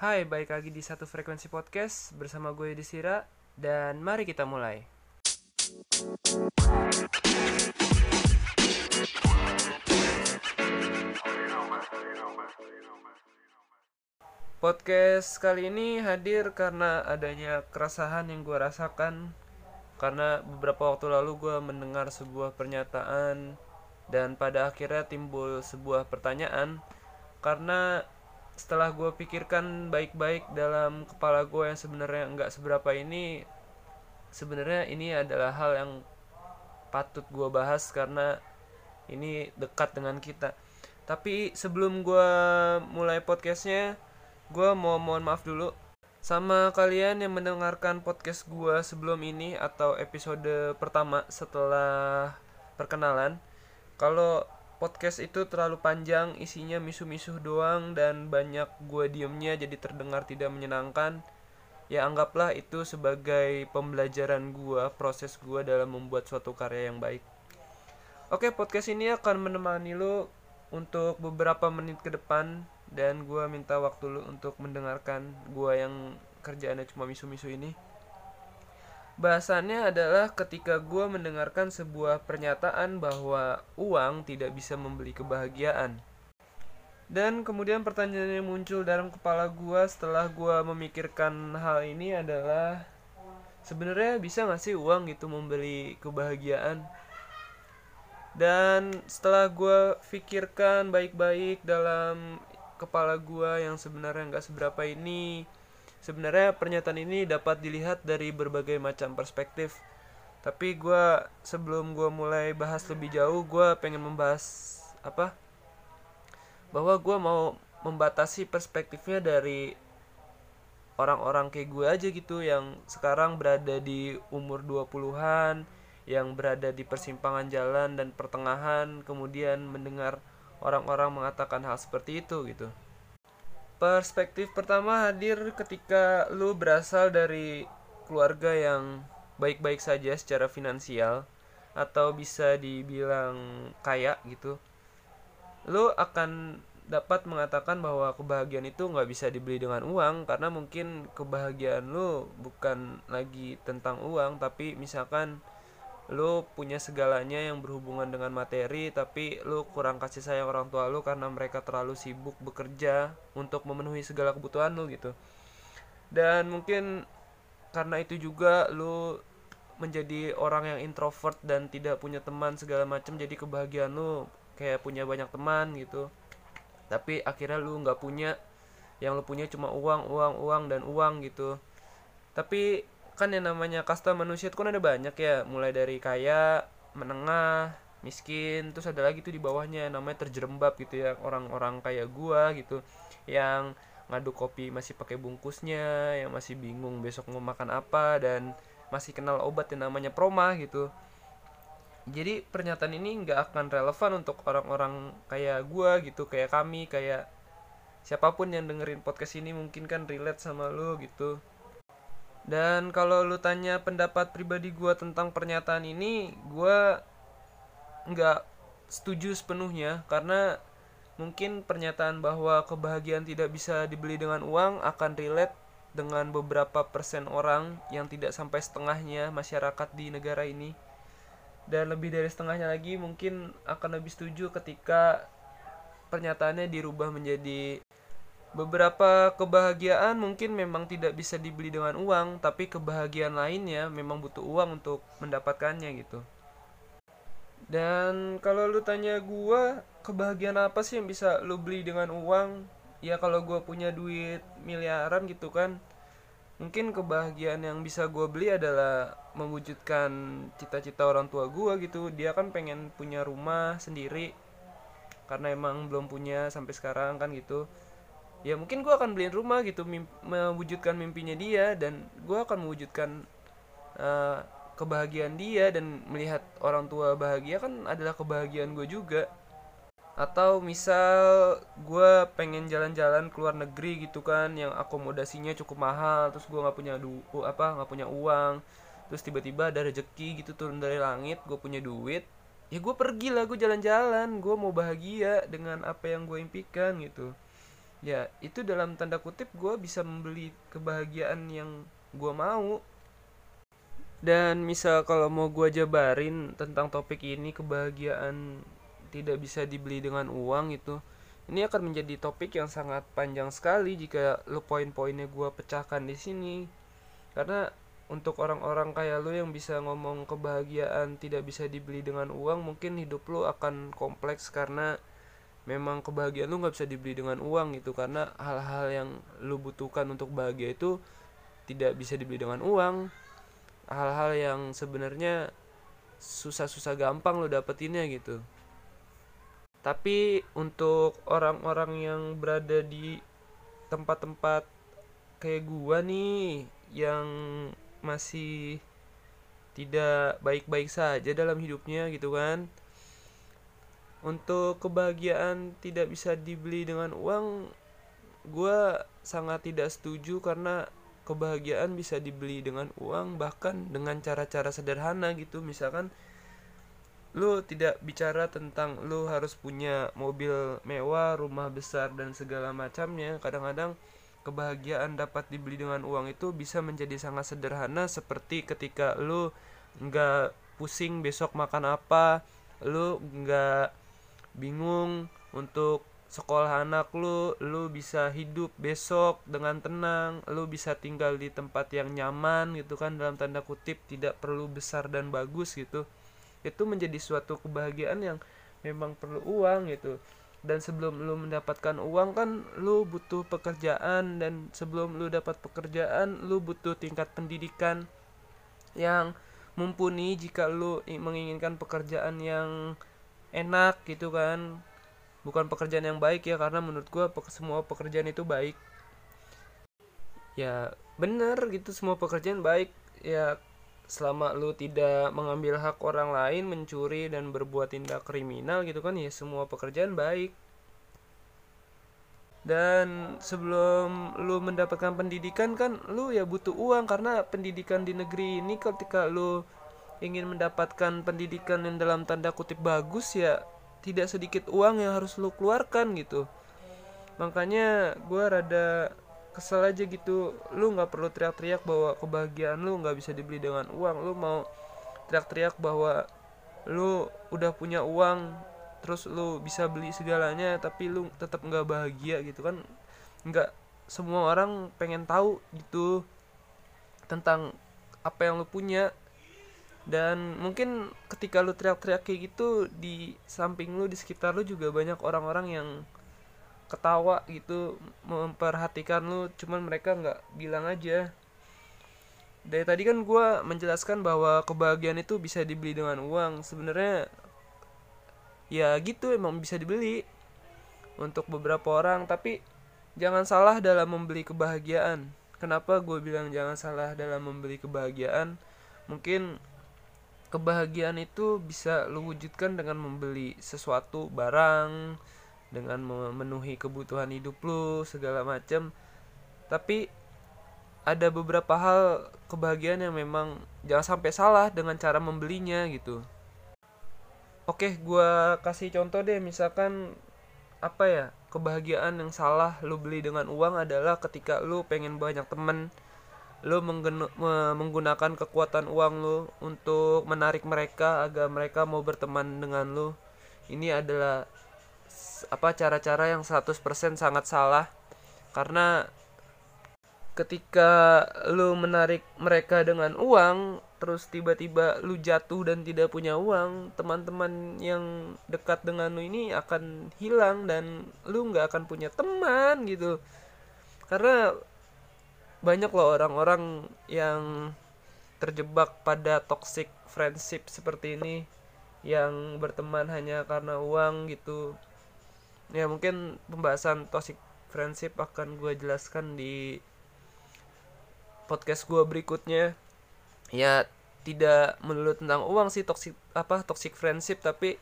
Hai, balik lagi di satu frekuensi podcast bersama gue Desira dan mari kita mulai. Podcast kali ini hadir karena adanya keresahan yang gue rasakan karena beberapa waktu lalu gue mendengar sebuah pernyataan dan pada akhirnya timbul sebuah pertanyaan karena setelah gue pikirkan baik-baik dalam kepala gue yang sebenarnya nggak seberapa ini sebenarnya ini adalah hal yang patut gue bahas karena ini dekat dengan kita. Tapi sebelum gue mulai podcastnya gue mau mohon maaf dulu. Sama kalian yang mendengarkan podcast gue sebelum ini atau episode pertama setelah perkenalan kalau podcast itu terlalu panjang isinya misu-misu doang dan banyak gue diemnya jadi terdengar tidak menyenangkan. Ya anggaplah itu sebagai pembelajaran gue proses gue dalam membuat suatu karya yang baik. Oke podcast ini akan menemani lo untuk beberapa menit ke depan dan gue minta waktu lu untuk mendengarkan gue yang kerjaannya cuma misu-misu ini Bahasannya adalah ketika gue mendengarkan sebuah pernyataan bahwa uang tidak bisa membeli kebahagiaan. Dan kemudian pertanyaan yang muncul dalam kepala gue setelah gue memikirkan hal ini adalah sebenarnya bisa gak sih uang itu membeli kebahagiaan? Dan setelah gue pikirkan baik-baik dalam kepala gue yang sebenarnya nggak seberapa ini sebenarnya pernyataan ini dapat dilihat dari berbagai macam perspektif tapi gue sebelum gue mulai bahas lebih jauh gue pengen membahas apa bahwa gue mau membatasi perspektifnya dari orang-orang kayak gue aja gitu yang sekarang berada di umur 20-an yang berada di persimpangan jalan dan pertengahan kemudian mendengar orang-orang mengatakan hal seperti itu gitu. Perspektif pertama hadir ketika lu berasal dari keluarga yang baik-baik saja secara finansial atau bisa dibilang kaya gitu. Lu akan dapat mengatakan bahwa kebahagiaan itu nggak bisa dibeli dengan uang karena mungkin kebahagiaan lu bukan lagi tentang uang tapi misalkan lu punya segalanya yang berhubungan dengan materi tapi lu kurang kasih sayang orang tua lu karena mereka terlalu sibuk bekerja untuk memenuhi segala kebutuhan lu gitu. Dan mungkin karena itu juga lu menjadi orang yang introvert dan tidak punya teman segala macam jadi kebahagiaan lu kayak punya banyak teman gitu. Tapi akhirnya lu nggak punya yang lu punya cuma uang uang uang dan uang gitu. Tapi kan yang namanya kasta manusia itu kan ada banyak ya. Mulai dari kaya menengah miskin terus ada lagi tuh di bawahnya namanya terjerembab gitu ya. Orang-orang kayak gua gitu yang ngadu kopi masih pakai bungkusnya yang masih bingung besok mau makan apa dan masih kenal obat yang namanya proma gitu. Jadi pernyataan ini nggak akan relevan untuk orang-orang kayak gua gitu kayak kami kayak siapa pun yang dengerin podcast ini mungkin kan relate sama lu gitu dan kalau lu tanya pendapat pribadi gue tentang pernyataan ini, gue nggak setuju sepenuhnya. Karena mungkin pernyataan bahwa kebahagiaan tidak bisa dibeli dengan uang akan relate dengan beberapa persen orang yang tidak sampai setengahnya masyarakat di negara ini. Dan lebih dari setengahnya lagi mungkin akan lebih setuju ketika pernyataannya dirubah menjadi Beberapa kebahagiaan mungkin memang tidak bisa dibeli dengan uang, tapi kebahagiaan lainnya memang butuh uang untuk mendapatkannya gitu. Dan kalau lu tanya gua, kebahagiaan apa sih yang bisa lu beli dengan uang? Ya kalau gua punya duit miliaran gitu kan, mungkin kebahagiaan yang bisa gua beli adalah mewujudkan cita-cita orang tua gua gitu. Dia kan pengen punya rumah sendiri karena emang belum punya sampai sekarang kan gitu ya mungkin gue akan beliin rumah gitu mimpi, mewujudkan mimpinya dia dan gue akan mewujudkan uh, kebahagiaan dia dan melihat orang tua bahagia kan adalah kebahagiaan gue juga. Atau misal gue pengen jalan-jalan ke luar negeri gitu kan yang akomodasinya cukup mahal terus gue nggak punya du apa nggak punya uang terus tiba-tiba ada rezeki gitu turun dari langit gue punya duit ya gue pergi lah gue jalan-jalan gue mau bahagia dengan apa yang gue impikan gitu ya itu dalam tanda kutip gue bisa membeli kebahagiaan yang gue mau. Dan misal kalau mau gue jabarin tentang topik ini kebahagiaan tidak bisa dibeli dengan uang itu ini akan menjadi topik yang sangat panjang sekali jika lo poin-poinnya gue pecahkan di sini. Karena untuk orang-orang kayak lo yang bisa ngomong kebahagiaan tidak bisa dibeli dengan uang mungkin hidup lo akan kompleks karena memang kebahagiaan lo nggak bisa dibeli dengan uang gitu karena hal-hal yang lo butuhkan untuk bahagia itu tidak bisa dibeli dengan uang. Hal-hal yang sebenarnya susah-susah gampang lo dapetinnya gitu. Tapi untuk orang-orang yang berada di tempat-tempat kayak gua nih yang masih tidak baik-baik saja dalam hidupnya gitu kan untuk kebahagiaan tidak bisa dibeli dengan uang gua sangat tidak setuju karena kebahagiaan bisa dibeli dengan uang bahkan dengan cara-cara sederhana gitu. Misalkan lu tidak bicara tentang lu harus punya mobil mewah rumah besar dan segala macamnya. Kadang-kadang kebahagiaan dapat dibeli dengan uang itu bisa menjadi sangat sederhana seperti ketika lu nggak pusing besok makan apa lu nggak bingung untuk sekolah anak lu lu bisa hidup besok dengan tenang lu bisa tinggal di tempat yang nyaman gitu kan dalam tanda kutip tidak perlu besar dan bagus gitu. Itu menjadi suatu kebahagiaan yang memang perlu uang gitu. Dan sebelum lu mendapatkan uang kan lu butuh pekerjaan. Dan sebelum lu dapat pekerjaan lu butuh tingkat pendidikan yang mumpuni jika lu menginginkan pekerjaan yang enak gitu kan. Bukan pekerjaan yang baik ya karena menurut gue semua pekerjaan itu baik. Ya bener gitu semua pekerjaan baik. Ya selama lu tidak mengambil hak orang lain mencuri dan berbuat tindak kriminal gitu kan ya semua pekerjaan baik. Dan sebelum lu mendapatkan pendidikan kan lu ya butuh uang. Karena pendidikan di negeri ini ketika lu ingin mendapatkan pendidikan yang dalam tanda kutip bagus ya tidak sedikit uang yang harus lu keluarkan gitu. Makanya gue rada kesel aja gitu. Lu nggak perlu teriak-teriak bahwa kebahagiaan lu nggak bisa dibeli dengan uang. Lu mau teriak-teriak bahwa lu udah punya uang terus lu bisa beli segalanya tapi lu tetap nggak bahagia gitu kan. Nggak semua orang pengen tahu gitu tentang apa yang lu punya dan mungkin ketika lu teriak-teriak kayak gitu di samping lu di sekitar lu juga banyak orang-orang yang ketawa gitu memperhatikan lu cuman mereka nggak bilang aja. Dari tadi kan gue menjelaskan bahwa kebahagiaan itu bisa dibeli dengan uang. Sebenarnya ya gitu emang bisa dibeli untuk beberapa orang. Tapi jangan salah dalam membeli kebahagiaan. Kenapa gue bilang jangan salah dalam membeli kebahagiaan? Mungkin kebahagiaan itu bisa lu wujudkan dengan membeli sesuatu barang dengan memenuhi kebutuhan hidup lu segala macam tapi ada beberapa hal kebahagiaan yang memang jangan sampai salah dengan cara membelinya gitu. Oke gue kasih contoh deh misalkan apa ya kebahagiaan yang salah lu beli dengan uang adalah ketika lu pengen banyak temen lo menggunakan kekuatan uang lo untuk menarik mereka agar mereka mau berteman dengan lo ini adalah apa cara-cara yang 100% sangat salah. Karena ketika lo menarik mereka dengan uang terus tiba-tiba lu jatuh dan tidak punya uang teman-teman yang dekat dengan lu ini akan hilang dan lu nggak akan punya teman gitu. Karena banyak loh orang-orang yang terjebak pada toxic friendship seperti ini yang berteman hanya karena uang gitu. Ya mungkin pembahasan toxic friendship akan gue jelaskan di podcast gue berikutnya. Ya tidak melulu tentang uang sih toxic apa toxic friendship tapi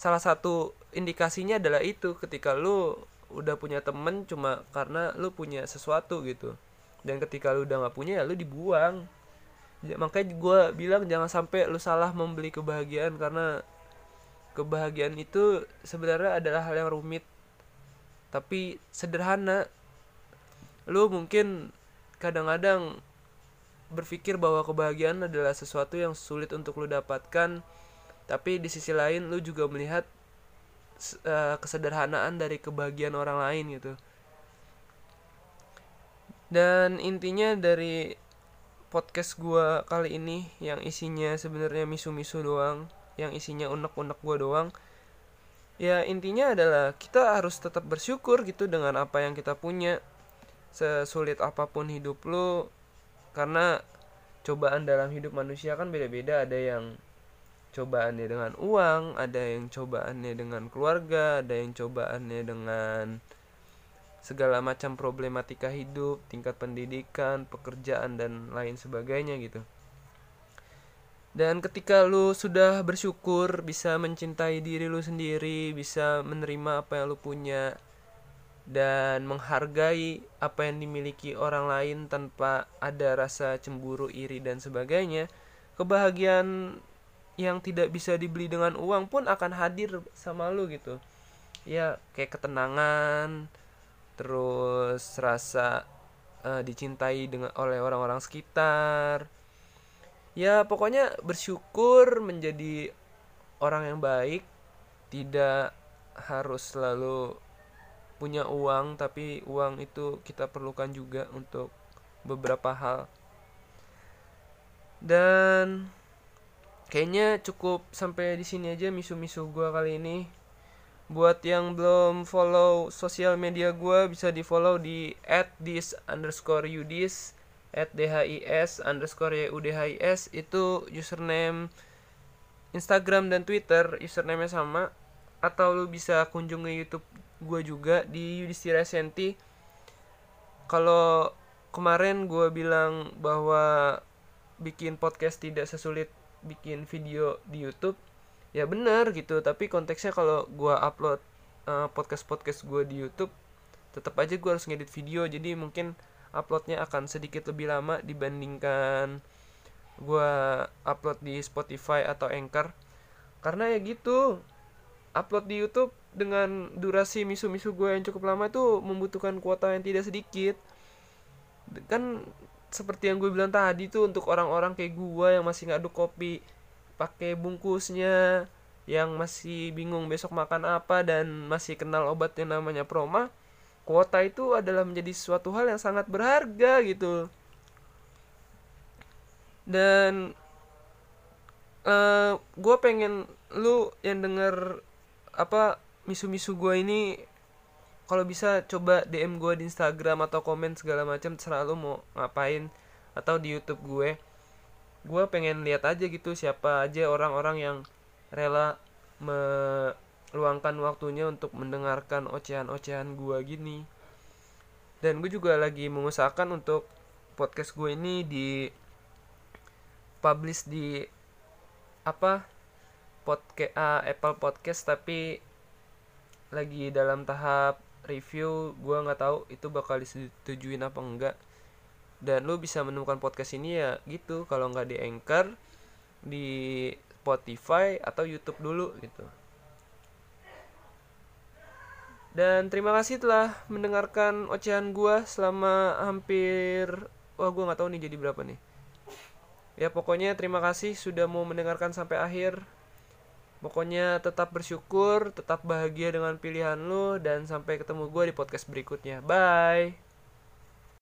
salah satu indikasinya adalah itu. Ketika lu udah punya temen cuma karena lu punya sesuatu gitu dan ketika lu udah nggak punya ya lu dibuang. Ya, makanya gue bilang jangan sampai lu salah membeli kebahagiaan karena kebahagiaan itu sebenarnya adalah hal yang rumit. Tapi sederhana. Lu mungkin kadang-kadang berpikir bahwa kebahagiaan adalah sesuatu yang sulit untuk lu dapatkan. Tapi di sisi lain lu juga melihat uh, kesederhanaan dari kebahagiaan orang lain gitu dan intinya dari podcast gua kali ini yang isinya sebenarnya misu-misu doang yang isinya unek-unek gua doang ya intinya adalah kita harus tetap bersyukur gitu dengan apa yang kita punya. Sesulit apa pun hidup lu karena cobaan dalam hidup manusia kan beda-beda. Ada yang cobaannya dengan uang ada yang cobaannya dengan keluarga ada yang cobaannya dengan segala macam problematika hidup tingkat pendidikan pekerjaan dan lain sebagainya gitu dan ketika lu sudah bersyukur bisa mencintai diri lu sendiri bisa menerima apa yang lu punya dan menghargai apa yang dimiliki orang lain tanpa ada rasa cemburu, iri dan sebagainya, kebahagiaan yang tidak bisa dibeli dengan uang pun akan hadir sama lu gitu. Ya, kayak ketenangan, terus rasa uh, dicintai dengan oleh orang-orang sekitar. Ya, pokoknya bersyukur menjadi orang yang baik, tidak harus selalu punya uang tapi uang itu kita perlukan juga untuk beberapa hal. Dan kayaknya cukup sampai di sini aja misu-misu gue kali ini buat yang belum follow sosial media gue bisa di follow di at this underscore udis at dhis underscore yudhis itu username Instagram dan Twitter username sama. Atau lu bisa kunjungi YouTube gue juga di Yudhistira Senti kalau kemarin gue bilang bahwa bikin podcast tidak sesulit bikin video di YouTube ya benar gitu tapi konteksnya kalau gue upload uh, eh, podcast podcast gue di YouTube tetap aja gue harus ngedit video jadi mungkin uploadnya akan sedikit lebih lama dibandingkan gue upload di Spotify atau Anchor. Karena ya gitu upload di YouTube dengan durasi misu-misu gue yang cukup lama itu membutuhkan kuota yang tidak sedikit. Kan seperti yang gue bilang tadi tuh untuk orang-orang kayak gue yang masih ngaduk kopi pakai bungkusnya yang masih bingung besok makan apa dan masih kenal obat yang namanya proma kuota itu adalah menjadi suatu hal yang sangat berharga gitu. Dan uh, gue pengen lu yang denger apa misu-misu gue ini kalau bisa coba DM gue di Instagram atau komen segala macam terserah lo mau ngapain atau di YouTube gue gue pengen lihat aja gitu siapa aja orang-orang yang rela meluangkan waktunya untuk mendengarkan ocehan-ocehan gue gini. Dan gue juga lagi mengusahakan untuk podcast gue ini di publish di apa podcast uh, Apple Podcast tapi lagi dalam tahap review. Gue nggak tahu itu bakal disetujuin apa enggak dan lu bisa menemukan podcast ini ya gitu kalau nggak di Anchor di Spotify atau YouTube dulu gitu dan terima kasih telah mendengarkan ocehan gue selama hampir wah gue nggak tahu nih jadi berapa nih ya pokoknya terima kasih sudah mau mendengarkan sampai akhir Pokoknya tetap bersyukur, tetap bahagia dengan pilihan lu dan sampai ketemu gue di podcast berikutnya. Bye.